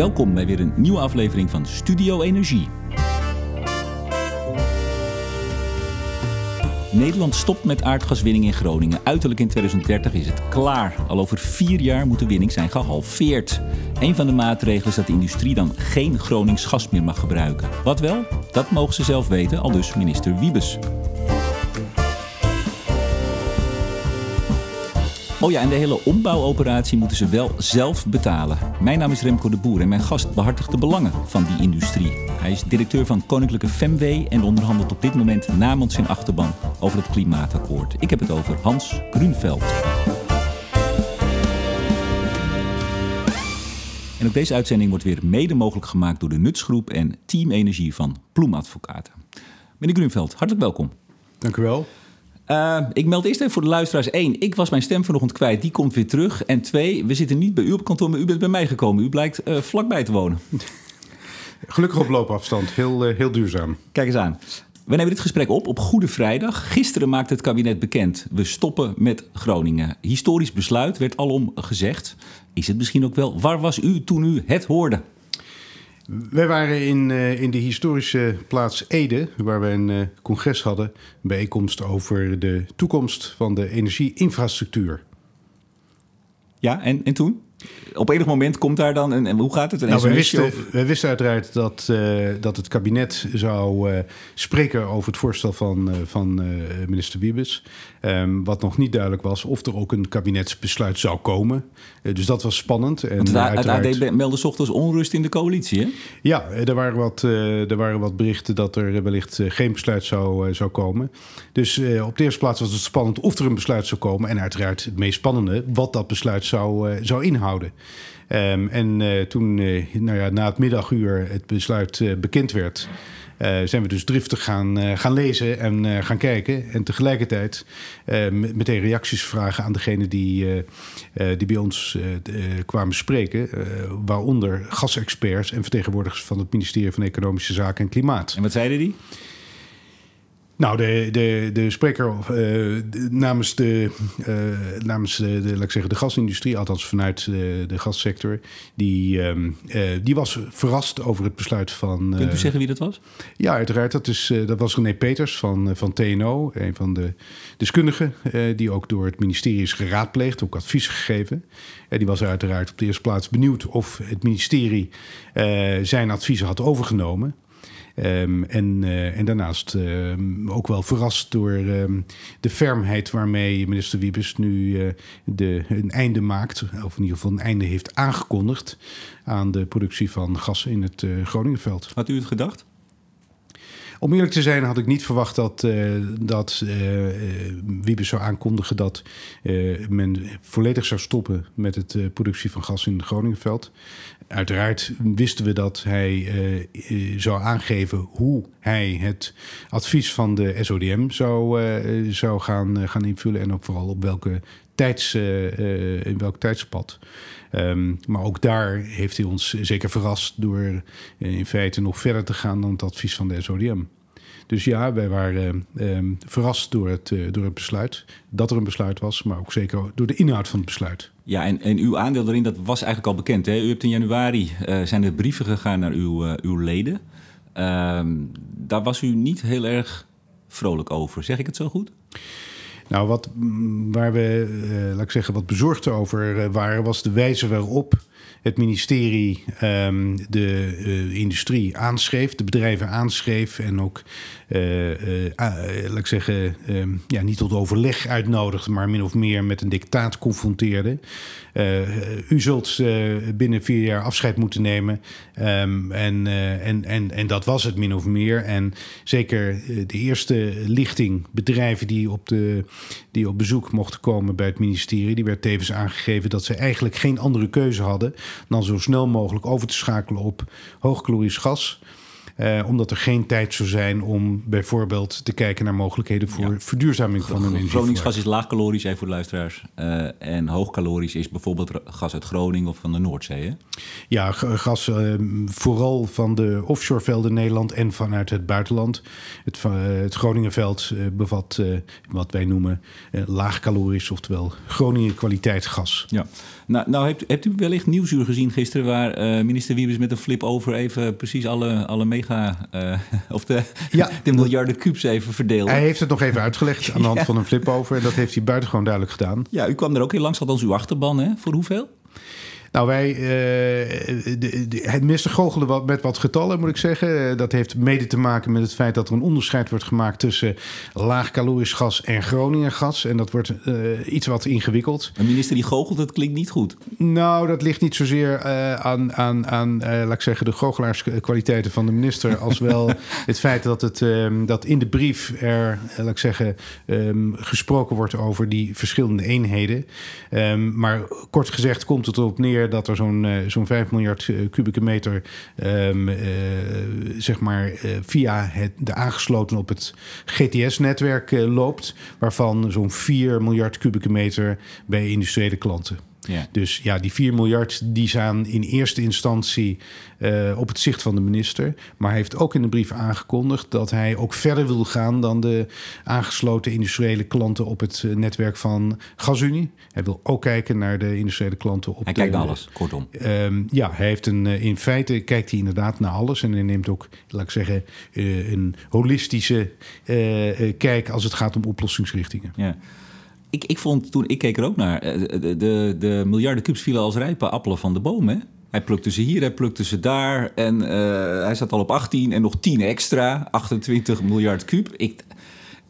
Welkom bij weer een nieuwe aflevering van Studio Energie. Nederland stopt met aardgaswinning in Groningen. Uiterlijk in 2030 is het klaar. Al over vier jaar moet de winning zijn gehalveerd. Een van de maatregelen is dat de industrie dan geen Gronings gas meer mag gebruiken. Wat wel? Dat mogen ze zelf weten, al dus minister Wiebes. Oh ja, en de hele ombouwoperatie moeten ze wel zelf betalen. Mijn naam is Remco de Boer en mijn gast behartigt de belangen van die industrie. Hij is directeur van Koninklijke Femwee en onderhandelt op dit moment namens zijn achterban over het klimaatakkoord. Ik heb het over Hans Grunveld. En ook deze uitzending wordt weer mede mogelijk gemaakt door de Nutsgroep en Team Energie van Ploemadvocaten. Meneer Grunveld, hartelijk welkom. Dank u wel. Uh, ik meld eerst even voor de luisteraars. één, ik was mijn stem vanochtend kwijt. Die komt weer terug. En twee, we zitten niet bij u op kantoor, maar u bent bij mij gekomen. U blijkt uh, vlakbij te wonen. Gelukkig op loopafstand. Heel, uh, heel duurzaam. Kijk eens aan. We nemen dit gesprek op op Goede Vrijdag. Gisteren maakte het kabinet bekend. We stoppen met Groningen. Historisch besluit werd alom gezegd. Is het misschien ook wel? Waar was u toen u het hoorde? Wij waren in, uh, in de historische plaats Ede, waar we een uh, congres hadden, een bijeenkomst over de toekomst van de energieinfrastructuur. Ja, en, en toen? Op enig moment komt daar dan een. En hoe gaat het? Een nou, we, wisten, we wisten uiteraard dat, uh, dat het kabinet zou uh, spreken over het voorstel van, uh, van minister Wiebes. Um, wat nog niet duidelijk was of er ook een kabinetsbesluit zou komen. dus dat was spannend. En Want het AD meldde ochtends onrust in de coalitie, hè? Ja, er waren wat, er waren wat berichten dat er wellicht geen besluit zou, zou komen. Dus op de eerste plaats was het spannend of er een besluit zou komen. En uiteraard het meest spannende, wat dat besluit zou, zou inhouden. Um, en uh, toen, uh, nou ja, na het middaguur het besluit uh, bekend werd, zijn we dus driftig gaan, gaan lezen en gaan kijken. En tegelijkertijd meteen reacties vragen aan degene die, die bij ons kwamen spreken. waaronder gasexperts en vertegenwoordigers van het ministerie van Economische Zaken en Klimaat. En wat zeiden die? Nou, de, de, de spreker uh, namens, de, uh, namens de, de, laat ik zeggen, de gasindustrie, althans vanuit de, de gassector, die, um, uh, die was verrast over het besluit van. Kunt u zeggen wie dat was? Ja, uiteraard. Dat, is, dat was René Peters van, van TNO, een van de deskundigen, die ook door het ministerie is geraadpleegd, ook advies gegeven. die was uiteraard op de eerste plaats benieuwd of het ministerie zijn adviezen had overgenomen. Um, en, uh, en daarnaast um, ook wel verrast door um, de fermheid waarmee minister Wiebes nu uh, de, een einde maakt, of in ieder geval een einde heeft aangekondigd aan de productie van gas in het uh, Groningenveld. Had u het gedacht? Om eerlijk te zijn had ik niet verwacht dat, uh, dat uh, Wiebes zou aankondigen dat men volledig zou stoppen met het productie van gas in het Groningenveld. Uiteraard wisten we dat hij zou aangeven hoe hij het advies van de SODM zou, zou gaan, gaan invullen en ook vooral op welke tijds, in welk tijdspad. Um, maar ook daar heeft hij ons zeker verrast door in feite nog verder te gaan dan het advies van de SODM. Dus ja, wij waren um, verrast door het, uh, door het besluit. Dat er een besluit was, maar ook zeker door de inhoud van het besluit. Ja, en, en uw aandeel daarin, dat was eigenlijk al bekend. Hè? U hebt in januari, zijn er brieven gegaan naar uw, uw leden. Um, daar was u niet heel erg vrolijk over. Zeg ik het zo goed? Nou, wat, waar we, uh, laat ik zeggen, wat bezorgd over uh, waren, was de wijze waarop het ministerie um, de uh, industrie aanschreef, de bedrijven aanschreef en ook, laat ik zeggen, um, ja, niet tot overleg uitnodigde, maar min of meer met een dictaat confronteerde. U zult binnen vier jaar afscheid moeten nemen. Um, en, en, en, en dat was het min of meer. En zeker de eerste lichting bedrijven die op de die op bezoek mochten komen bij het ministerie. Die werd tevens aangegeven dat ze eigenlijk geen andere keuze hadden dan zo snel mogelijk over te schakelen op hoogkalorisch gas. Uh, omdat er geen tijd zou zijn om bijvoorbeeld te kijken naar mogelijkheden voor verduurzaming van een energie. Groningsgas is laagcalorisch, even voor de luisteraars. Uh, en hoogcalorisch is bijvoorbeeld gas uit Groningen of van de Noordzee. Hè? Ja, gas uh, vooral van de offshorevelden in Nederland en vanuit het buitenland. Het, het Groningenveld bevat wat wij noemen laagcalorisch, oftewel Groningen kwaliteit gas. Ja. Nou, nou hebt, hebt u wellicht Nieuwsuur gezien gisteren... waar uh, minister Wiebes met een flip over even precies alle, alle mega... Uh, of de, ja, de miljarden kubus even verdeeld. Hij heeft het nog even uitgelegd aan de hand van een flip over. En dat heeft hij buitengewoon duidelijk gedaan. Ja, u kwam er ook heel langs, als uw achterban, hè? Voor hoeveel? Nou, wij, de, de, het minister goochelde wat, met wat getallen, moet ik zeggen. Dat heeft mede te maken met het feit dat er een onderscheid wordt gemaakt tussen laagcalorisch gas en Groningen gas. En dat wordt uh, iets wat ingewikkeld. Een minister die goochelt, dat klinkt niet goed. Nou, dat ligt niet zozeer aan, aan, aan laat ik zeggen, de goochelaarskwaliteiten van de minister. als wel het feit dat, het, ehm, dat in de brief er, laat ik zeggen, um, gesproken wordt over die verschillende eenheden. Um, maar kort gezegd komt het erop neer dat er zo'n uh, zo'n 5 miljard uh, kubieke meter um, uh, zeg maar, via het, de aangesloten op het GTS-netwerk loopt, waarvan zo'n 4 miljard kubieke meter bij industriële klanten. Ja. Dus ja, die 4 miljard die staan in eerste instantie uh, op het zicht van de minister. Maar hij heeft ook in de brief aangekondigd dat hij ook verder wil gaan dan de aangesloten industriële klanten op het uh, netwerk van GasUnie. Hij wil ook kijken naar de industriële klanten op. Hij kijkt naar alles, kortom. Um, ja, hij heeft een, uh, in feite kijkt hij inderdaad naar alles. En hij neemt ook, laat ik zeggen, een holistische kijk als het gaat om oplossingsrichtingen. Ja ik, ik vond toen, ik keek er ook naar, eh, de, de, de miljarden kubus vielen als rijpe appelen van de boom. Hij plukte ze hier, hij plukte ze daar. En uh, hij zat al op 18 en nog 10 extra, 28 miljard kub. Ik,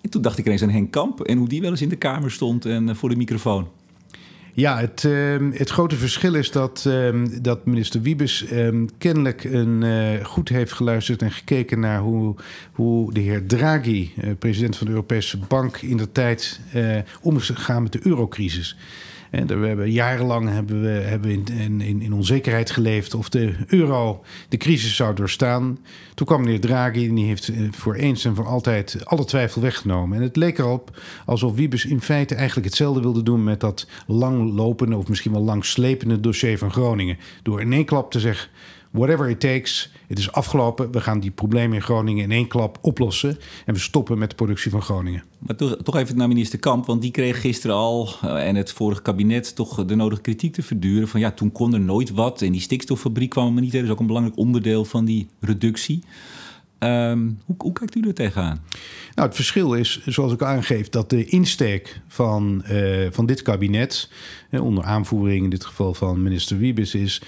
toen dacht ik ineens aan Henk Kamp en hoe die wel eens in de kamer stond en uh, voor de microfoon. Ja, het, uh, het grote verschil is dat, uh, dat minister Wiebes uh, kennelijk een, uh, goed heeft geluisterd en gekeken naar hoe, hoe de heer Draghi, uh, president van de Europese Bank, in de tijd om is met de eurocrisis. En we hebben, jarenlang hebben we, hebben in, in, in, onzekerheid geleefd of de euro de crisis zou doorstaan. Toen kwam meneer Draghi en die heeft eh, voor eens en voor altijd alle twijfel weggenomen. En het leek erop alsof Wiebes in feite eigenlijk hetzelfde wilde doen met dat langlopende of misschien wel langslepende dossier van Groningen. Door in één klap te zeggen whatever it takes. Het is afgelopen. We gaan die problemen in Groningen in één klap oplossen. En we stoppen met de productie van Groningen. Maar toch, toch even naar minister Kamp. Want die kreeg gisteren al uh, en het vorige kabinet toch de nodige kritiek te verduren. Van ja, toen kon er nooit wat. En die stikstoffabriek kwam er niet. Dat is ook een belangrijk onderdeel van die reductie. Um, hoe, hoe, kijkt u er tegenaan? Nou, het verschil is, zoals ik aangeef, dat de insteek van, uh, van dit kabinet, eh, onder aanvoering in dit geval van minister Wiebes, is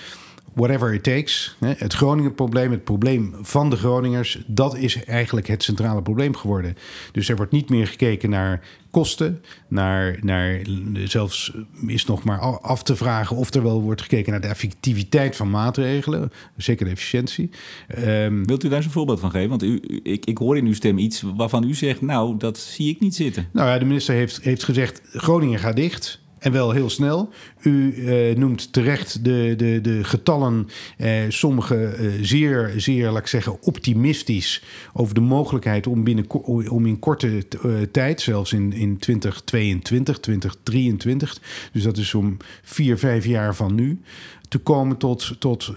whatever it takes. Het Groningen-probleem, het probleem van de Groningers, dat is eigenlijk het centrale probleem geworden. Dus er wordt niet meer gekeken naar kosten, naar, naar zelfs is nog maar af te vragen of er wel wordt gekeken naar de effectiviteit van maatregelen, zeker de efficiëntie. Um, Wilt u daar eens een voorbeeld van geven? Want u, ik, ik hoor in uw stem iets waarvan u zegt, nou, dat zie ik niet zitten. Nou ja, de minister heeft, heeft gezegd, Groningen gaat dicht. En wel heel snel. U uh, noemt terecht de, de, de getallen, uh, sommige uh, zeer, zeer, laat ik zeggen, optimistisch over de mogelijkheid om, binnen, om in korte tijd, zelfs in, in 2022, 2023, dus dat is om vier, vijf jaar van nu, te komen tot, tot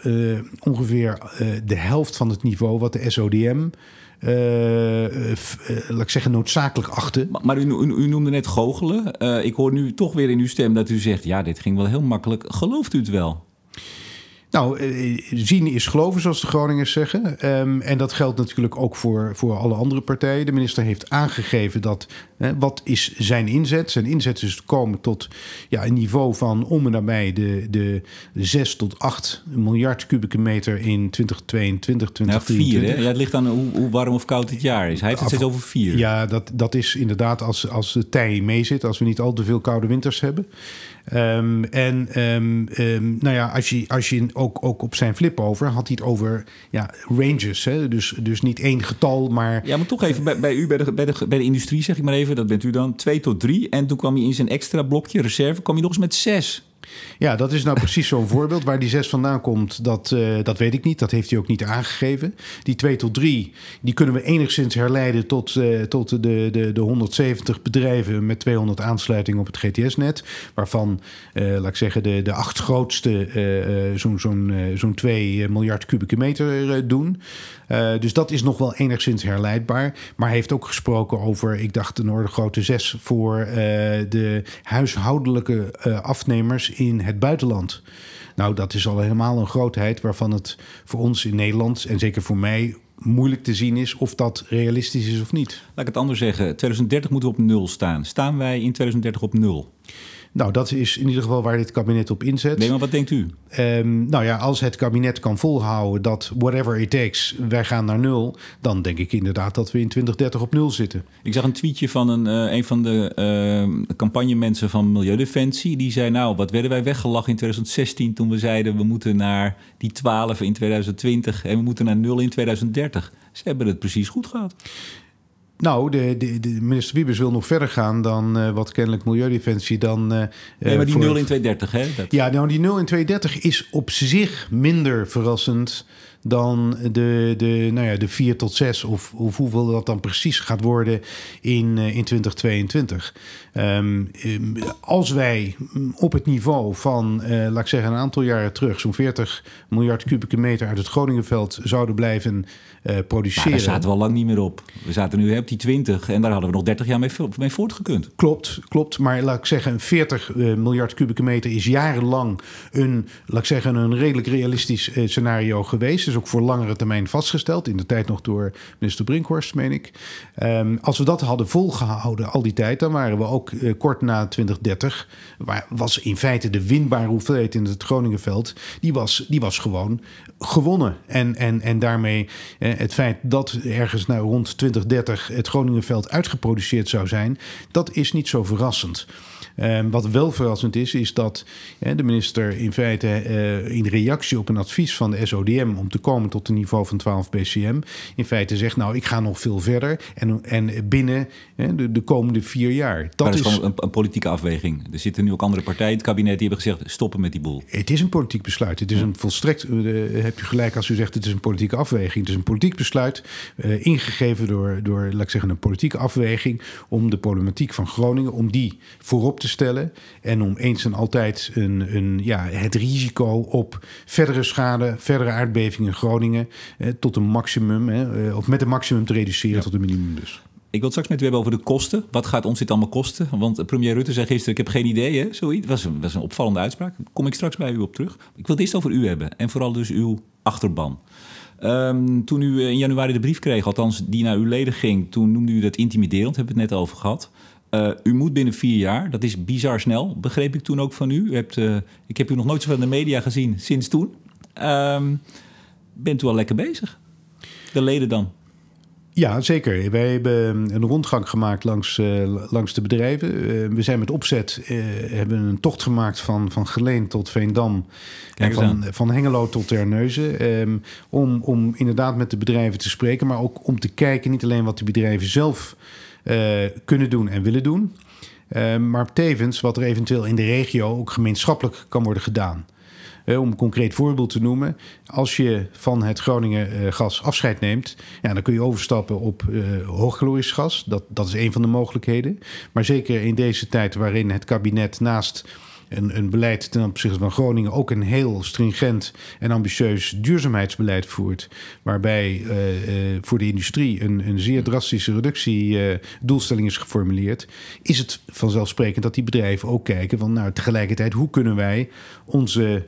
ongeveer de helft van het niveau wat de SODM laat ik zeggen, noodzakelijk achten. Maar, maar u, u, noemde net goochelen. Uh, ik hoor nu toch weer in uw stem dat u zegt... ja, dit ging wel heel makkelijk. Gelooft u het wel? Nou, eh, zien is geloven, zoals de Groningers zeggen. Um, en dat geldt natuurlijk ook voor, voor alle andere partijen. De minister heeft aangegeven dat. Hè, wat is zijn inzet? Zijn inzet is te komen tot ja, een niveau van om en nabij de, de 6 tot 8 miljard kubieke meter in 2022, 2023. Ja, vier, Ja, het ligt aan hoe, hoe, warm of koud het jaar is. Hij heeft het steeds over vier. Ja, dat, dat is inderdaad als, als de tij mee zit. Als we niet al te veel koude winters hebben. Um, en um, um, nou ja, als je, als je ook, ook op zijn flip over had hij het over ja, ranges. Hè? Dus, dus niet één getal, maar. Ja, maar toch even bij, bij u, bij de, bij, de, bij de industrie, zeg ik maar even, dat bent u dan, twee tot drie. En toen kwam hij in zijn extra blokje reserve, kwam hij nog eens met zes. Ja, dat is nou precies zo'n voorbeeld. Waar die 6 vandaan komt, dat, uh, dat weet ik niet. Dat heeft hij ook niet aangegeven. Die 2 tot 3, die kunnen we enigszins herleiden tot, uh, tot de, de, de 170 bedrijven met 200 aansluitingen op het GTS-net. Waarvan, uh, laat ik zeggen, de, de acht grootste zo'n zo'n zo'n 2 miljard kubieke meter doen. dus dat is nog wel enigszins herleidbaar. Maar hij heeft ook gesproken over, ik dacht, een orde grote 6 voor de huishoudelijke afnemers in het buitenland. Nou, dat is al helemaal een grootheid waarvan het voor ons in Nederland en zeker voor mij moeilijk te zien is of dat realistisch is of niet. Laat ik het anders zeggen. 2030 moeten we op nul staan. Staan wij in 2030 op nul? Nou, dat is in ieder geval waar dit kabinet op inzet. Nee, maar wat denkt u? Um, nou ja, als het kabinet kan volhouden dat whatever it takes, wij gaan naar nul, dan denk ik inderdaad dat we in 2030 op nul zitten. Ik zag een tweetje van een, uh, een van de uh, campagnemensen van Milieudefensie. Die zei: Nou, wat werden wij weggelachen in 2016 toen we zeiden we moeten naar die 12 in 2020 en we moeten naar nul in 2030. Ze hebben het precies goed gehad. Nou, de, de, de, minister Wiebes wil nog verder gaan dan uh, wat kennelijk Milieudefensie dan... Uh, nee, maar die voor, 0 in 230, hè? Dat... Ja, nou, die 0 in 230 is op zich minder verrassend dan de, de, nou ja, de 4 tot 6 of, of hoeveel dat dan precies gaat worden in, uh, in 2022. Um, als wij op het niveau van, uh, laat ik zeggen, een aantal jaren terug, zo'n 40 miljard kubieke meter uit het Groningenveld zouden blijven uh, produceren. daar zaten we al lang niet meer op. We zaten nu op die 20 en daar hadden we nog 30 jaar mee, mee voortgekund. Klopt, klopt. Maar laat ik zeggen, 40 uh, miljard kubieke meter is jarenlang een, laat ik zeggen, een redelijk realistisch scenario geweest. Ook voor langere termijn vastgesteld. In de tijd nog door minister Brinkhorst, meen ik. Um, als we dat hadden volgehouden al die tijd, dan waren we ook uh, kort na 2030, waar was in feite de winbare hoeveelheid in het Groningenveld, die was, die was gewoon gewonnen. En, en, en daarmee eh, het feit dat ergens nou rond 2030 het Groningenveld uitgeproduceerd zou zijn, dat is niet zo verrassend. Um, wat wel verrassend is, is dat de minister in feite uh, in reactie op een advies van de SODM om te komen tot een niveau van 12 BCM, in feite zegt: Nou, ik ga nog veel verder en, en binnen de, de komende vier jaar. Dat, is, gewoon een, een, politieke afweging. Er zitten nu ook andere partijen in het kabinet die hebben gezegd: stoppen met die boel. Het is een politiek besluit. Het is een volstrekt, uh, heb je gelijk als u zegt: het is een politieke afweging. Het is een politiek besluit uh, ingegeven door, door, laat ik zeggen, een politieke afweging om de problematiek van Groningen, om die voorop te te stellen. En om eens en altijd een, een, ja, het risico op verdere schade, verdere aardbevingen in Groningen eh, tot een maximum, eh, of met een maximum te reduceren tot een minimum dus. Ik wil het straks met u hebben over de kosten. Wat gaat ons dit allemaal kosten? Want premier Rutte zei gisteren, ik heb geen idee, hè? zoiets. Dat was een, was een opvallende uitspraak. Daar kom ik straks bij u op terug. Ik wil het eerst over u hebben en vooral dus uw achterban. Um, toen u in januari de brief kreeg, althans die naar uw leden ging... toen noemde u dat intimiderend, hebben we het net over gehad. Uh, u moet binnen vier jaar, dat is bizar snel, begreep ik toen ook van u. u hebt, uh, ik heb u nog nooit zoveel in de media gezien sinds toen. Um, bent u al lekker bezig? De leden dan? Ja, zeker. Wij hebben een rondgang gemaakt langs, uh, langs de bedrijven. we zijn met opzet, hebben een tocht gemaakt van, van Geleen tot Veendam. en van, van Hengelo tot Terneuzen. Um, om, om inderdaad met de bedrijven te spreken, maar ook om te kijken, niet alleen wat de bedrijven zelf kunnen doen en willen doen. Uh, maar tevens wat er eventueel in de regio ook gemeenschappelijk kan worden gedaan. Uh, om een concreet voorbeeld te noemen. Als je van het Groningen gas afscheid neemt, ja, dan kun je overstappen op hoogkalorisch gas. Dat, dat is een van de mogelijkheden. Maar zeker in deze tijd waarin het kabinet naast een, een beleid ten opzichte van Groningen ook een heel stringent en ambitieus duurzaamheidsbeleid voert. Waarbij uh, uh, voor de industrie een, een zeer drastische reductiedoelstelling is geformuleerd. Is het vanzelfsprekend dat die bedrijven ook kijken van nou tegelijkertijd hoe kunnen wij onze,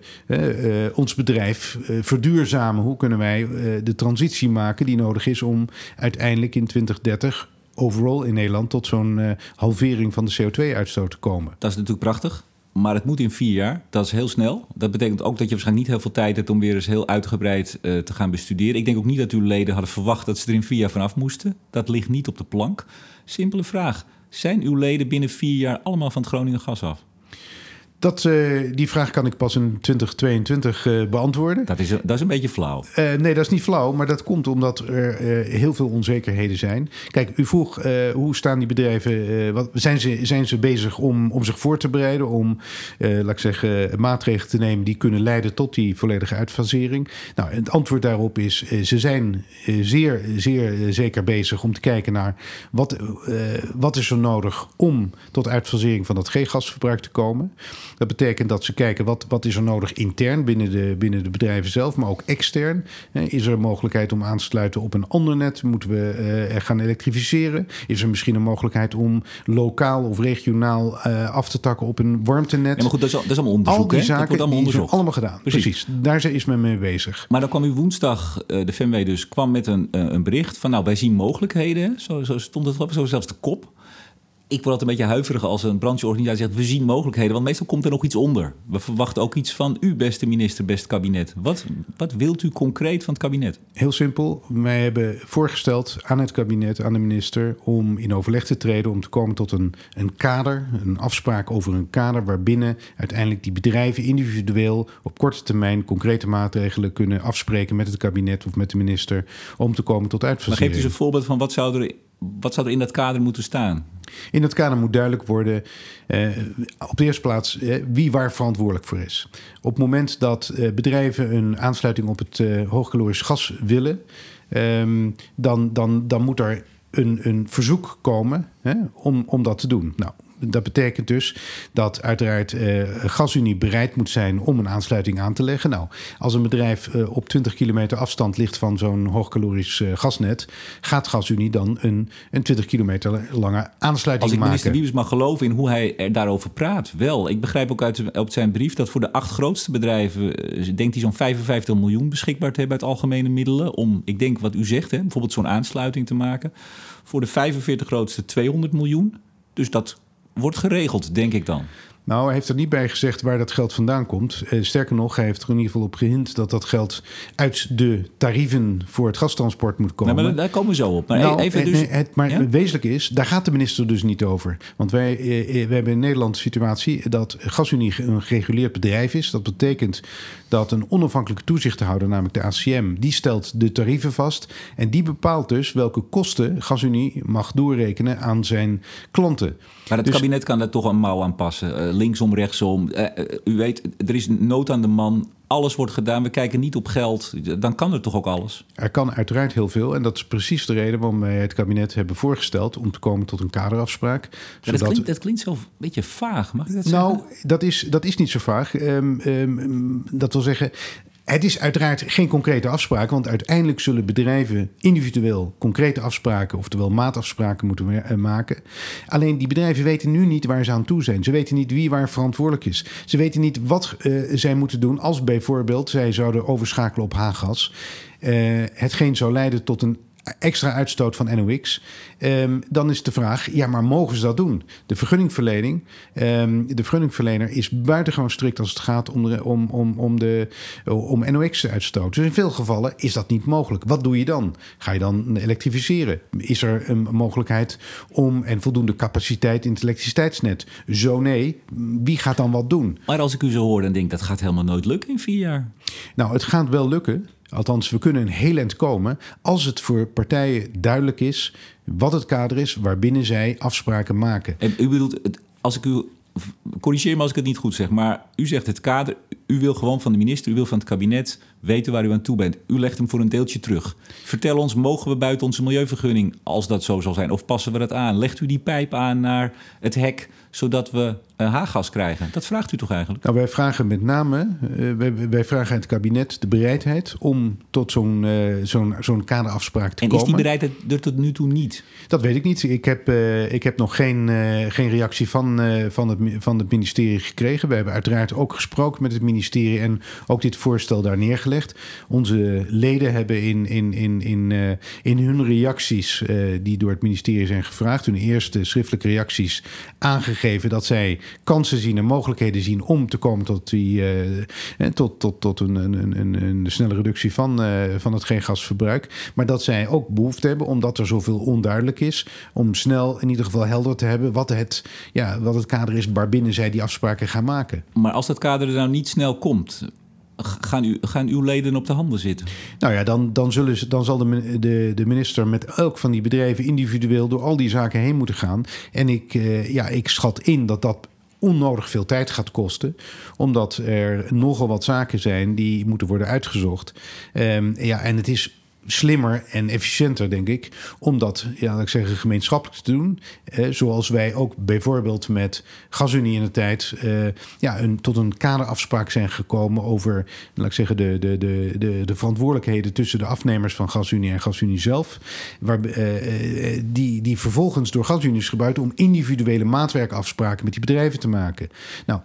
ons bedrijf verduurzamen? Hoe kunnen wij de transitie maken die nodig is om uiteindelijk in 2030 overal in Nederland tot zo'n halvering van de CO2-uitstoot te komen. Dat is natuurlijk prachtig. Maar het moet in vier jaar. Dat is heel snel. Dat betekent ook dat je waarschijnlijk niet heel veel tijd hebt om weer eens heel uitgebreid uh, te gaan bestuderen. Ik denk ook niet dat uw leden hadden verwacht dat ze er in vier jaar vanaf moesten. Dat ligt niet op de plank. Simpele vraag. Zijn uw leden binnen vier jaar allemaal van het Groningen gas af? Dat, uh, die vraag kan ik pas in 2022 uh, beantwoorden. Dat is, dat is een beetje flauw. Uh, nee, dat is niet flauw, maar dat komt omdat er heel veel onzekerheden zijn. Kijk, u vroeg hoe staan die bedrijven, wat, zijn, ze, zijn ze bezig om, om zich voor te bereiden, om, laat ik zeggen, maatregelen te nemen die kunnen leiden tot die volledige uitfasering? Nou, het antwoord daarop is, ze zijn zeer, zeer zeker bezig om te kijken naar wat, wat is er nodig om tot uitfasering van dat G-gasverbruik te komen. Dat betekent dat ze kijken wat, wat is er nodig intern binnen de, binnen de bedrijven zelf, maar ook extern. Is er een mogelijkheid om aan te sluiten op een ander net? Moeten we uh, gaan elektrificeren? Is er misschien een mogelijkheid om lokaal of regionaal uh, af te takken op een warmtenet? Ja, maar goed, dat is, dat is allemaal onderzoek. Al die hè? zaken dat wordt allemaal onderzocht. allemaal gedaan. Precies. Precies. Daar is men mee bezig. Maar dan kwam u woensdag, uh, de FMW dus, kwam met een, een bericht van nou, wij zien mogelijkheden. Zo, zo stond het op, zo zelfs de kop ik word altijd een beetje huiverig als een brancheorganisatie zegt... we zien mogelijkheden, want meestal komt er nog iets onder. We verwachten ook iets van u, beste minister, beste kabinet. Wat, wat wilt u concreet van het kabinet? Heel simpel. Wij hebben voorgesteld aan het kabinet, aan de minister... om in overleg te treden, om te komen tot een, een kader... een afspraak over een kader waarbinnen uiteindelijk die bedrijven... individueel op korte termijn concrete maatregelen kunnen afspreken... met het kabinet of met de minister om te komen tot uitfasering. Maar geeft u eens een voorbeeld van wat zou er wat zou er in dat kader moeten staan? In dat kader moet duidelijk worden, eh, op de eerste plaats, eh, wie waar verantwoordelijk voor is. Op het moment dat eh, bedrijven een aansluiting op het eh, hoogkalorisch gas willen, ehm, dan, dan, dan moet er een, een verzoek komen hè, om, om dat te doen. Nou, dat betekent dus dat uiteraard uh, GasUnie bereid moet zijn om een aansluiting aan te leggen. Nou, als een bedrijf uh, op 20 kilometer afstand ligt van zo'n hoogkalorisch uh, gasnet, gaat GasUnie dan een, een 20 kilometer lange aansluiting maken. Als ik minister Wiebes mag geloven in hoe hij er daarover praat, wel. Ik begrijp ook uit, uit zijn brief dat voor de acht grootste bedrijven denkt hij zo'n 55 miljoen beschikbaar te hebben uit algemene middelen om, ik denk wat u zegt, hè, bijvoorbeeld zo'n aansluiting te maken. Voor de 45 grootste 200 miljoen. Dus dat wordt geregeld, denk ik dan. Nou, hij heeft er niet bij gezegd waar dat geld vandaan komt. Eh, sterker nog, hij heeft er in ieder geval op gehint dat dat geld uit de tarieven voor het gastransport moet komen. Nee, maar daar komen we zo op. Maar nou, even dus, nee, het, maar ja? wezenlijk is, daar gaat de minister dus niet over. Want wij, eh, we hebben in Nederland de situatie dat GasUnie een gereguleerd bedrijf is. Dat betekent dat een onafhankelijke toezichthouder, namelijk de ACM, die stelt de tarieven vast. En die bepaalt dus welke kosten GasUnie mag doorrekenen aan zijn klanten. Maar het dus, kabinet kan daar toch een mouw aan passen. Uh, linksom, rechtsom. Uh, uh, u weet, er is nood aan de man. Alles wordt gedaan. We kijken niet op geld. Dan kan er toch ook alles? Er kan uiteraard heel veel. En dat is precies de reden waarom wij het kabinet hebben voorgesteld... om te komen tot een kaderafspraak. Zodat... dat, klinkt, dat klinkt zo een beetje vaag. Mag ik dat nou, zeggen? dat is, dat is niet zo vaag. Um, um, dat wil zeggen... Het is uiteraard geen concrete afspraak, want uiteindelijk zullen bedrijven individueel concrete afspraken, oftewel maatafspraken, moeten maken. Alleen die bedrijven weten nu niet waar ze aan toe zijn. Ze weten niet wie waar verantwoordelijk is. Ze weten niet wat uh, zij moeten doen als bijvoorbeeld zij zouden overschakelen op H-gas. Uh, hetgeen zou leiden tot een extra uitstoot van NOx. Um, dan is de vraag, ja, maar mogen ze dat doen? De vergunningverlening, um, de vergunningverlener is buitengewoon strikt als het gaat om, de, om, om, om, de, om NOx-uitstoot. Dus in veel gevallen is dat niet mogelijk. Wat doe je dan? Ga je dan elektrificeren? Is er een mogelijkheid om en voldoende capaciteit in het elektriciteitsnet? Zo nee. Wie gaat dan wat doen? Maar als ik u zo hoor, dan denk ik dat gaat helemaal nooit lukken in vier jaar. Nou, het gaat wel lukken. Althans, we kunnen een heel eind komen als het voor partijen duidelijk is wat het kader is waarbinnen zij afspraken maken. En u bedoelt, als ik u corrigeer me als ik het niet goed zeg, maar u zegt het kader, u wil gewoon van de minister, u wil van het kabinet weten waar u aan toe bent. U legt hem voor een deeltje terug. Vertel ons, mogen we buiten onze milieuvergunning, als dat zo zal zijn, of passen we dat aan? Legt u die pijp aan naar het hek, zodat we uh, haaggas krijgen? Dat vraagt u toch eigenlijk? Nou, wij vragen met name, uh, wij, wij, vragen aan het kabinet de bereidheid om tot zo'n uh, zo'n zo'n kaderafspraak te en komen. En is die bereidheid er tot nu toe niet? Dat weet ik niet. Ik heb, ik heb nog geen, geen reactie van, van, het, van het ministerie gekregen. We hebben uiteraard ook gesproken met het ministerie ministerie en ook dit voorstel daar neergelegd. Onze leden hebben in, in, in, in, uh, in hun reacties, uh, die door het ministerie zijn gevraagd, hun eerste schriftelijke reacties, aangegeven dat zij kansen zien en mogelijkheden zien om te komen tot, die, uh, tot, tot, tot een, een, een, een snelle reductie van, van het gasverbruik. Maar dat zij ook behoefte hebben, omdat er zoveel onduidelijk is, om snel in ieder geval helder te hebben wat het, ja, wat het kader is waarbinnen zij die afspraken gaan maken. Maar als dat kader er nou niet snel komt, gaan, u, gaan uw leden op de handen zitten? Nou ja, dan, dan, zullen ze, dan zal de, de, de minister met elk van die bedrijven individueel door al die zaken heen moeten gaan. En ik, uh, ja, ik schat in dat dat onnodig veel tijd gaat kosten. Omdat er nogal wat zaken zijn die moeten worden uitgezocht. Um, ja, en het is slimmer en efficiënter, denk ik, om dat, ja, laat ik zeggen, gemeenschappelijk te doen. Eh, zoals wij ook bijvoorbeeld met GasUnie in de tijd eh, ja, een, tot een kaderafspraak zijn gekomen over, laat ik zeggen, de, de, de, de, de verantwoordelijkheden tussen de afnemers van GasUnie en GasUnie zelf. Waar, eh, die, die vervolgens door GasUnie is gebruikt om individuele maatwerkafspraken met die bedrijven te maken. Nou,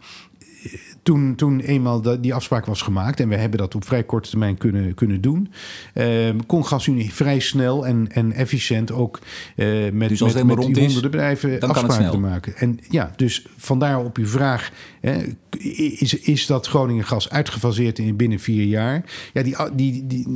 toen, toen eenmaal die afspraak was gemaakt, en we hebben dat op vrij korte termijn kunnen, kunnen doen, uh, kon GasUnie vrij snel en, en efficiënt ook uh, met, dus met, met die honderden bedrijven afspraken te maken. En ja, dus vandaar op uw vraag, is, is dat Groningen gas uitgefaseerd in binnen vier jaar? Ja, die, die, die,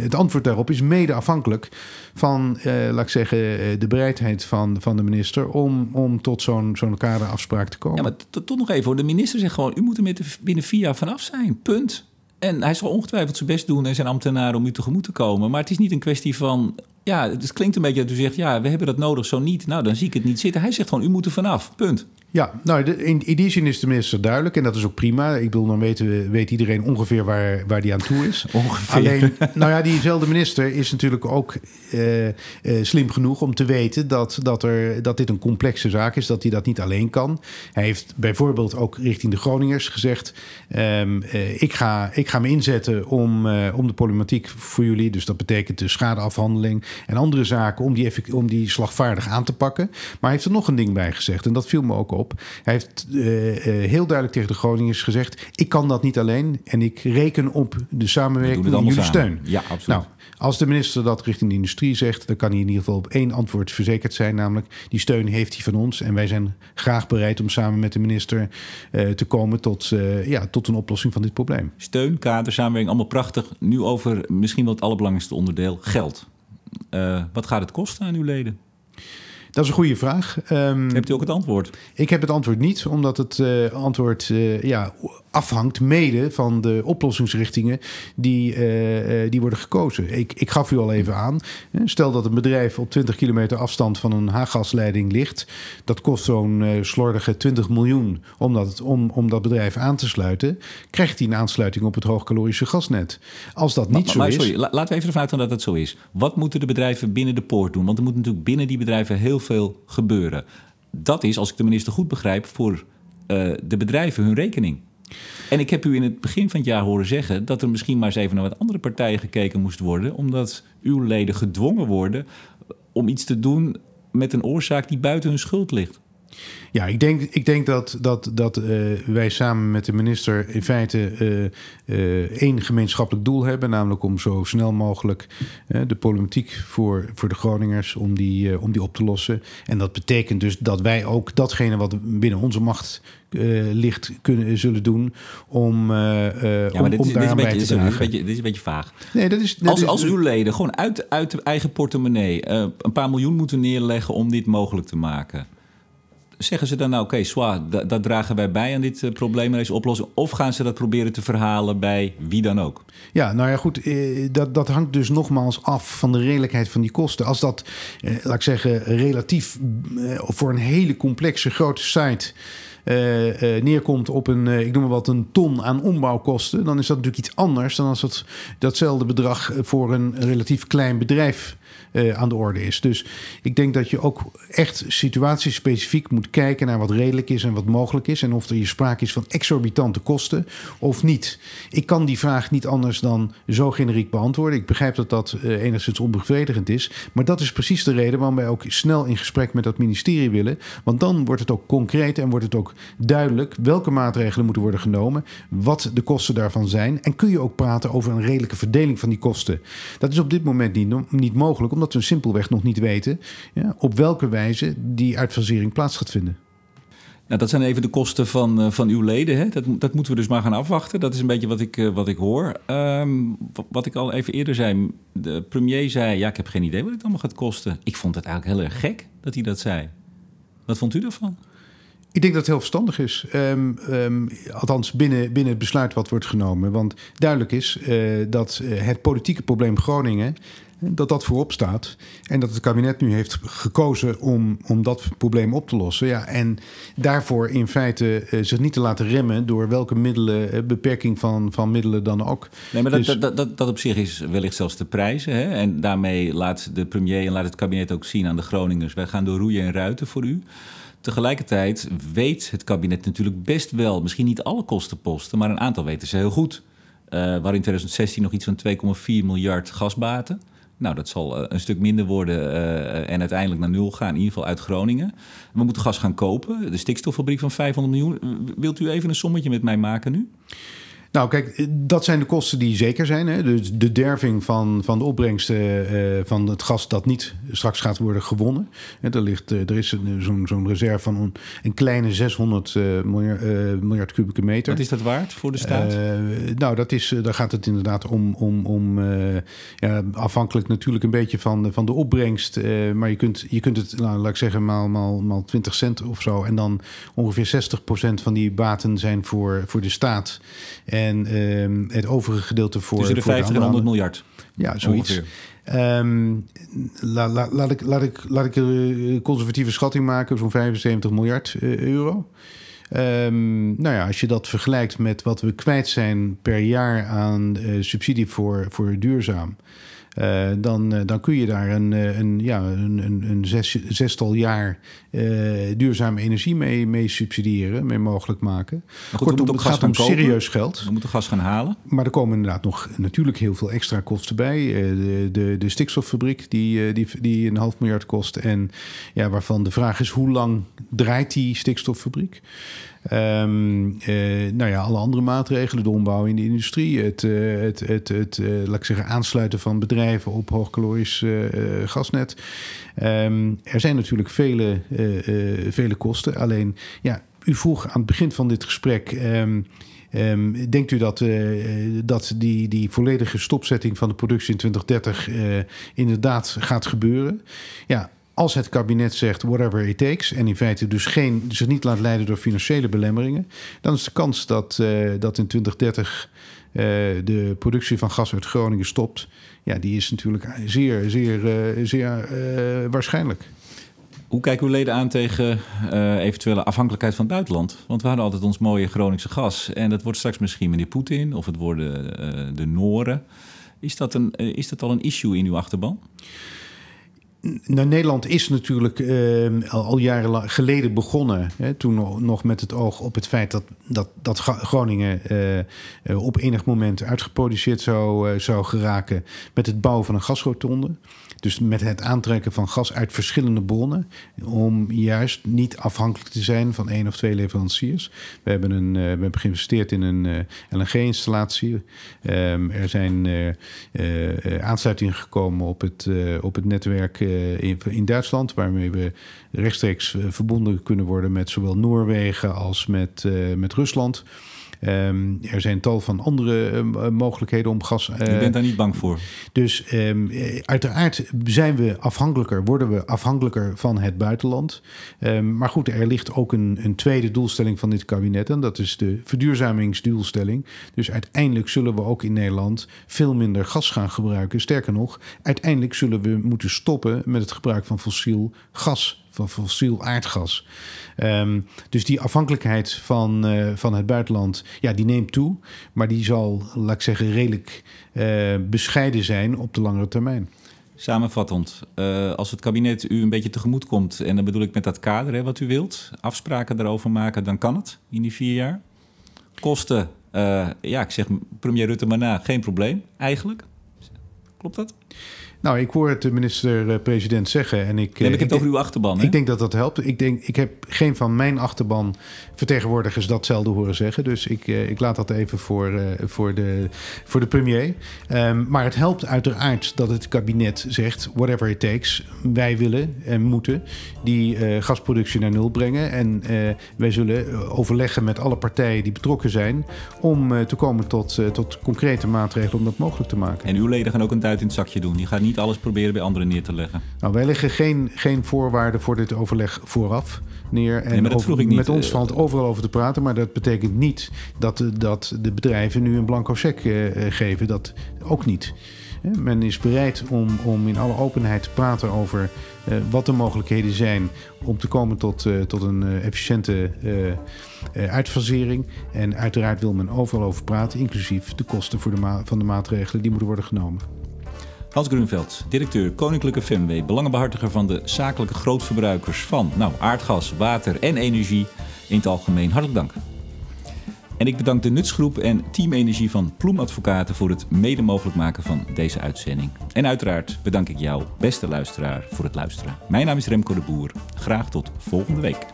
het antwoord daarop is mede afhankelijk van, uh, laat ik zeggen, de bereidheid van, van de minister om, om tot zo'n zo'n kaderafspraak te komen. Ja, maar toch nog even hoor. De minister zegt gewoon, u moet met binnen vier jaar vanaf zijn. Punt. En hij zal ongetwijfeld zijn best doen en zijn ambtenaren om u tegemoet te komen. Maar het is niet een kwestie van. Ja, het klinkt een beetje dat u zegt: ja, we hebben dat nodig, zo niet. Nou, dan zie ik het niet zitten. Hij zegt gewoon: u moet er vanaf. Punt. Ja, nou, in, in, die zin is de minister duidelijk en dat is ook prima. Ik bedoel, dan weten, weet iedereen ongeveer waar, waar die aan toe is. Ongeveer. Alleen, nou ja, diezelfde minister is natuurlijk ook uh, uh, slim genoeg om te weten dat, dat, er, dat dit een complexe zaak is, dat hij dat niet alleen kan. Hij heeft bijvoorbeeld ook richting de Groningers gezegd: um, uh, ik, ga, ik ga me inzetten om, om de problematiek voor jullie, dus dat betekent de schadeafhandeling en andere zaken, om die, om die slagvaardig aan te pakken. Maar hij heeft er nog een ding bij gezegd en dat viel me ook op. Hij heeft uh, uh, heel duidelijk tegen de Groningers gezegd: ik kan dat niet alleen en ik reken op de samenwerking en jullie steun. Ja, absoluut. Nou, als de minister dat richting de industrie zegt, dan kan hij in ieder geval op één antwoord verzekerd zijn, namelijk die steun heeft hij van ons en wij zijn graag bereid om samen met de minister uh, te komen tot, ja, tot een oplossing van dit probleem. Steun, kader, samenwerking, allemaal prachtig. Nu over misschien wel het allerbelangrijkste onderdeel: geld. wat gaat het kosten aan uw leden? Dat is een goede vraag. Um, Hebt u ook het antwoord? Ik heb het antwoord niet, omdat het uh, antwoord uh, ja, afhangt mede van de oplossingsrichtingen die, uh, die worden gekozen. Ik, ik gaf u al even aan. Stel dat een bedrijf op 20 kilometer afstand van een haaggasleiding ligt. Dat kost zo'n slordige 20 miljoen om dat, om, om dat bedrijf aan te sluiten. Krijgt hij een aansluiting op het hoogcalorische gasnet. Als dat niet maar, zo maar, is... Sorry, laten we even ervan uitgaan dat het zo is. Wat moeten de bedrijven binnen de poort doen? Want er moet natuurlijk binnen die bedrijven heel veel gebeuren. Dat is, als ik de minister goed begrijp, voor uh, de bedrijven hun rekening. En ik heb u in het begin van het jaar horen zeggen dat er misschien maar eens even naar wat andere partijen gekeken moest worden, omdat uw leden gedwongen worden om iets te doen met een oorzaak die buiten hun schuld ligt. Ja, ik denk, ik denk dat, dat, dat uh, wij samen met de minister in feite uh, uh, één gemeenschappelijk doel hebben. Namelijk om zo snel mogelijk de problematiek voor, voor de Groningers om die, om die op te lossen. En dat betekent dus dat wij ook datgene wat binnen onze macht ligt kunnen, zullen doen om, ja, om, dit om is, daar dit is beetje. Dit is, een beetje, dit is een beetje vaag. Nee, dat is, dat als, is, als uw leden gewoon uit, uit de eigen portemonnee een paar miljoen moeten neerleggen om dit mogelijk te maken zeggen ze dan nou, oké, okay, dat, dragen wij bij aan dit uh, probleem en deze oplossing? Of gaan ze dat proberen te verhalen bij wie dan ook? Ja, nou ja, goed, eh, dat, dat hangt dus nogmaals af van de redelijkheid van die kosten. Als dat, eh, laat ik zeggen, relatief eh, voor een hele complexe grote site. Neerkomt op een, ik noem maar wat, een ton aan ombouwkosten, dan is dat natuurlijk iets anders dan als dat, datzelfde bedrag voor een relatief klein bedrijf uh, aan de orde is. Dus ik denk dat je ook echt situatiespecifiek moet kijken naar wat redelijk is en wat mogelijk is. En of er hier sprake is van exorbitante kosten of niet. Ik kan die vraag niet anders dan zo generiek beantwoorden. Ik begrijp dat dat uh, enigszins onbevredigend is. Maar dat is precies de reden waarom wij ook snel in gesprek met dat ministerie willen. Want dan wordt het ook concreet en wordt het ook duidelijk welke maatregelen moeten worden genomen. Wat de kosten daarvan zijn. En kun je ook praten over een redelijke verdeling van die kosten. Dat is op dit moment niet, niet mogelijk, omdat we simpelweg nog niet weten ja, op welke wijze die uitfasering plaats gaat vinden. Nou, dat zijn even de kosten van, uh, van uw leden. Hè? Dat, dat moeten we dus maar gaan afwachten. Dat is een beetje wat ik, uh, wat ik hoor. Um, wat ik al even eerder zei. De premier zei, ja, ik heb geen idee wat het allemaal gaat kosten. Ik vond het eigenlijk heel erg gek dat hij dat zei. Wat vond u daarvan? Ik denk dat het heel verstandig is. Um, um, althans, binnen, binnen het besluit wat wordt genomen. Want duidelijk is uh, dat het politieke probleem Groningen dat dat voorop staat. En dat het kabinet nu heeft gekozen om, om dat probleem op te lossen. Ja, en daarvoor in feite uh, zich niet te laten remmen door welke middelen, uh, beperking van, van middelen dan ook. Nee, maar dat, dus, dat, dat, dat, op zich is wellicht zelfs te prijzen. Hè? En daarmee laat de premier en laat het kabinet ook zien aan de Groningers: wij gaan door roeien en ruiten voor u. Tegelijkertijd weet het kabinet natuurlijk best wel, misschien niet alle kostenposten, maar een aantal weten ze heel goed. Uh, waar in 2016 nog iets van 2,4 miljard gasbaten. Nou, dat zal uh, een stuk minder worden uh, en uiteindelijk naar nul gaan, in ieder geval uit Groningen. We moeten gas gaan kopen. De stikstoffabriek van 500 miljoen. Wilt u even een sommetje met mij maken nu? Nou, kijk, dat zijn de kosten die zeker zijn. Hè? Dus de derving van, van de opbrengsten uh, van het gas dat niet straks gaat worden gewonnen. er, ligt, uh, er is zo'n zo'n reserve van een, een kleine 600 uh, miljard, miljard, kubieke meter. Wat is dat waard voor de staat? nou, dat is, daar gaat het inderdaad om, om, om ja, afhankelijk natuurlijk een beetje van, van de opbrengst. maar je kunt, je kunt het, nou, laat ik zeggen, maal, maal, maal 20 cent of zo. En dan ongeveer 60% van die baten zijn voor, voor de staat. En uh, het overige gedeelte voor. Tussen de 50 en 100 miljard. Ja, zoiets. Um, la, la, laat ik, laat ik, laat ik een conservatieve schatting maken, zo'n 75 miljard uh, euro. Um, nou ja, als je dat vergelijkt met wat we kwijt zijn per jaar aan uh, subsidie voor, voor duurzaam. Uh, dan, uh, dan kun je daar een, een, ja, een, een, een zes, zestal jaar uh, duurzame energie mee, mee subsidiëren, mee mogelijk maken. Goed, Kortom, het gaat om kopen. serieus geld. We moeten gas gaan halen. Maar er komen inderdaad nog natuurlijk heel veel extra kosten bij. de, de, de stikstoffabriek die, die, die een half miljard kost. En ja, waarvan de vraag is hoe lang draait die stikstoffabriek? Um, uh, nou ja, alle andere maatregelen, de ombouw in de industrie, het, uh, het, het, het uh, laat ik zeggen, aansluiten van bedrijven op hoogkalorisch gasnet. Um, er zijn natuurlijk vele, vele kosten. Alleen, ja, u vroeg aan het begin van dit gesprek. Um, denkt u dat, dat die, die volledige stopzetting van de productie in 2030 uh, inderdaad gaat gebeuren? Ja, als het kabinet zegt whatever it takes en in feite dus geen, zich niet laat leiden door financiële belemmeringen, dan is de kans dat, uh, dat in 2030 uh, de productie van gas uit Groningen stopt, ja, die is natuurlijk zeer, zeer, uh, zeer waarschijnlijk. Hoe kijken uw leden aan tegen eventuele afhankelijkheid van het buitenland? Want we hadden altijd ons mooie Groningse gas. En dat wordt straks misschien meneer Poetin of het worden de Noren. Is dat, een, is dat al een issue in uw achterban? Nou, Nederland is natuurlijk uh, al, jaren geleden begonnen. Hè, toen nog met het oog op het feit dat, dat, dat Groningen uh, op enig moment uitgeproduceerd zou, uh, zou geraken. met het bouwen van een gasrotonde. Dus met het aantrekken van gas uit verschillende bronnen. Om juist niet afhankelijk te zijn van één of twee leveranciers. We hebben, een, we hebben geïnvesteerd in een LNG-installatie. Um, er zijn aansluitingen gekomen op het, op het netwerk eh, in, in Duitsland, waarmee we rechtstreeks eh, verbonden kunnen worden met zowel Noorwegen als met, eh, met Rusland. Um, er zijn tal van andere uh, mogelijkheden om gas. Je bent daar niet bang voor. Dus um, uiteraard zijn we afhankelijker, worden we afhankelijker van het buitenland. Um, maar goed, er ligt ook een, een, tweede doelstelling van dit kabinet. En dat is de verduurzamingsdoelstelling. Dus uiteindelijk zullen we ook in Nederland veel minder gas gaan gebruiken. Sterker nog, uiteindelijk zullen we moeten stoppen met het gebruik van fossiel gas van fossiel aardgas. Um, dus die afhankelijkheid van, uh, van het buitenland, ja, die neemt toe. Maar die zal, laat ik zeggen, redelijk uh, bescheiden zijn op de langere termijn. Samenvattend, uh, als het kabinet u een beetje tegemoet komt, en dan bedoel ik met dat kader hè, wat u wilt, afspraken daarover maken, dan kan het in die vier jaar. Kosten, ja, ik zeg premier Rutte maar na, geen probleem eigenlijk. Klopt dat? Nou, ik hoor het de minister-president zeggen. En ik, heb ik het over uw achterban. Hè? Ik denk dat dat helpt. Ik, denk, ik heb geen van mijn achterban vertegenwoordigers datzelfde horen zeggen. Dus ik, eh, ik laat dat even voor, uh, voor, de, voor de premier. Um, maar het helpt uiteraard dat het kabinet zegt: whatever it takes. Wij willen en moeten die uh, gasproductie naar nul brengen. En wij zullen overleggen met alle partijen die betrokken zijn. om te komen tot, tot concrete maatregelen om dat mogelijk te maken. En uw leden gaan ook een duit in het zakje doen. Die gaan niet niet alles proberen bij anderen neer te leggen. Nou, wij leggen geen, geen voorwaarden voor dit overleg vooraf neer. En nee, over, met ons uh, valt overal over te praten, maar dat betekent niet dat, dat de bedrijven nu een blanco sec uh, geven. Dat ook niet. Men is bereid om, om in alle openheid te praten over uh, wat de mogelijkheden zijn om te komen tot, uh, tot een uh, efficiënte uitfasering. En uiteraard wil men overal over praten, inclusief de kosten voor de van de maatregelen die moeten worden genomen. Hans Grunveld, directeur Koninklijke FEMW, belangenbehartiger van de zakelijke grootverbruikers van nou, aardgas, water en energie in het algemeen. Hartelijk dank. En ik bedank de Nutsgroep en Team Energie van Ploemadvocaten voor het mede mogelijk maken van deze uitzending. En uiteraard bedank ik jou, beste luisteraar, voor het luisteren. Mijn naam is Remco de Boer. Graag tot volgende week.